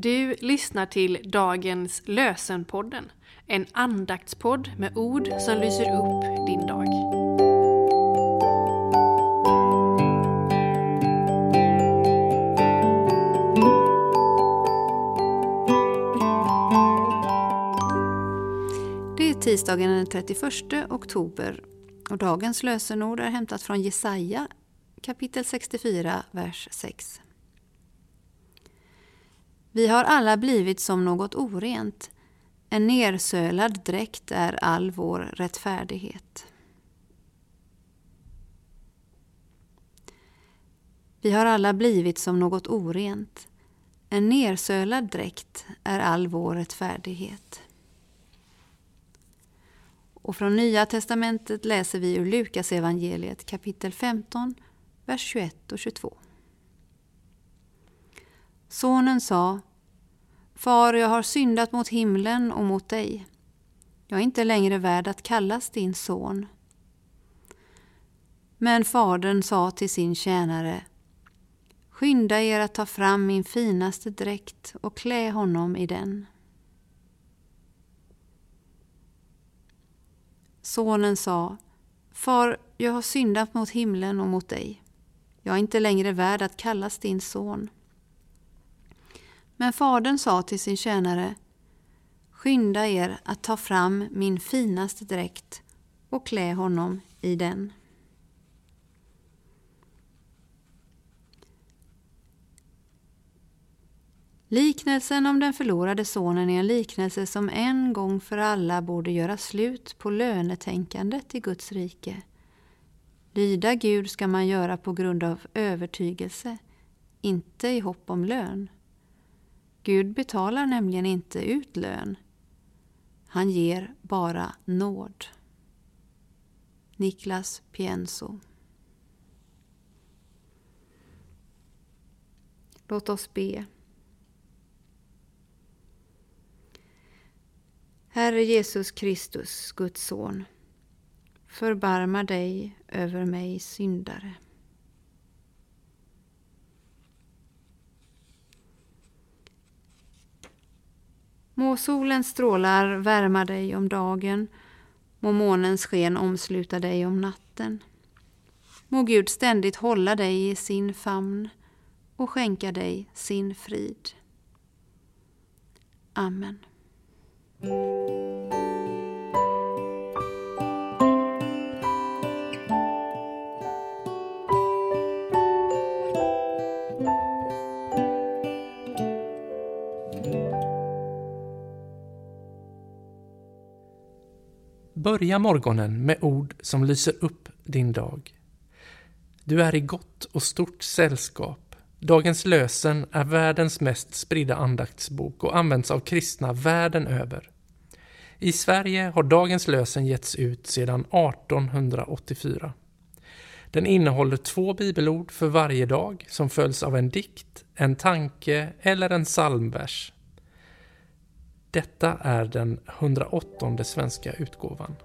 Du lyssnar till dagens Lösenpodden, en andaktspodd med ord som lyser upp din dag. Det är tisdagen den 31 oktober och dagens lösenord är hämtat från Jesaja kapitel 64, vers 6. Vi har alla blivit som något orent. En nersölad dräkt är all vår rättfärdighet. Vi har alla blivit som något orent. En nersölad dräkt är all vår rättfärdighet. Och från Nya testamentet läser vi ur Lukas evangeliet kapitel 15, vers 21 och 22. Sonen sa Far, jag har syndat mot himlen och mot dig. Jag är inte längre värd att kallas din son. Men fadern sa till sin tjänare Skynda er att ta fram min finaste dräkt och klä honom i den. Sonen sa Far, jag har syndat mot himlen och mot dig. Jag är inte längre värd att kallas din son. Men fadern sa till sin tjänare Skynda er att ta fram min finaste dräkt och klä honom i den. Liknelsen om den förlorade sonen är en liknelse som en gång för alla borde göra slut på lönetänkandet i Guds rike. Lyda Gud ska man göra på grund av övertygelse, inte i hopp om lön. Gud betalar nämligen inte ut lön. Han ger bara nåd. Niklas Pienso Låt oss be. Herre Jesus Kristus, Guds son, förbarma dig över mig syndare. Må solens strålar värma dig om dagen, må månens sken omsluta dig om natten. Må Gud ständigt hålla dig i sin famn och skänka dig sin frid. Amen. Börja morgonen med ord som lyser upp din dag. Du är i gott och stort sällskap. Dagens lösen är världens mest spridda andaktsbok och används av kristna världen över. I Sverige har Dagens lösen getts ut sedan 1884. Den innehåller två bibelord för varje dag som följs av en dikt, en tanke eller en psalmvers. Detta är den 108 svenska utgåvan.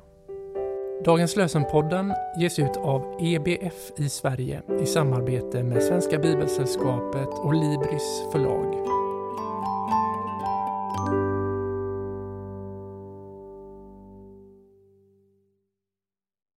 Dagens lösenpodden ges ut av EBF i Sverige i samarbete med Svenska Bibelsällskapet och Libris förlag.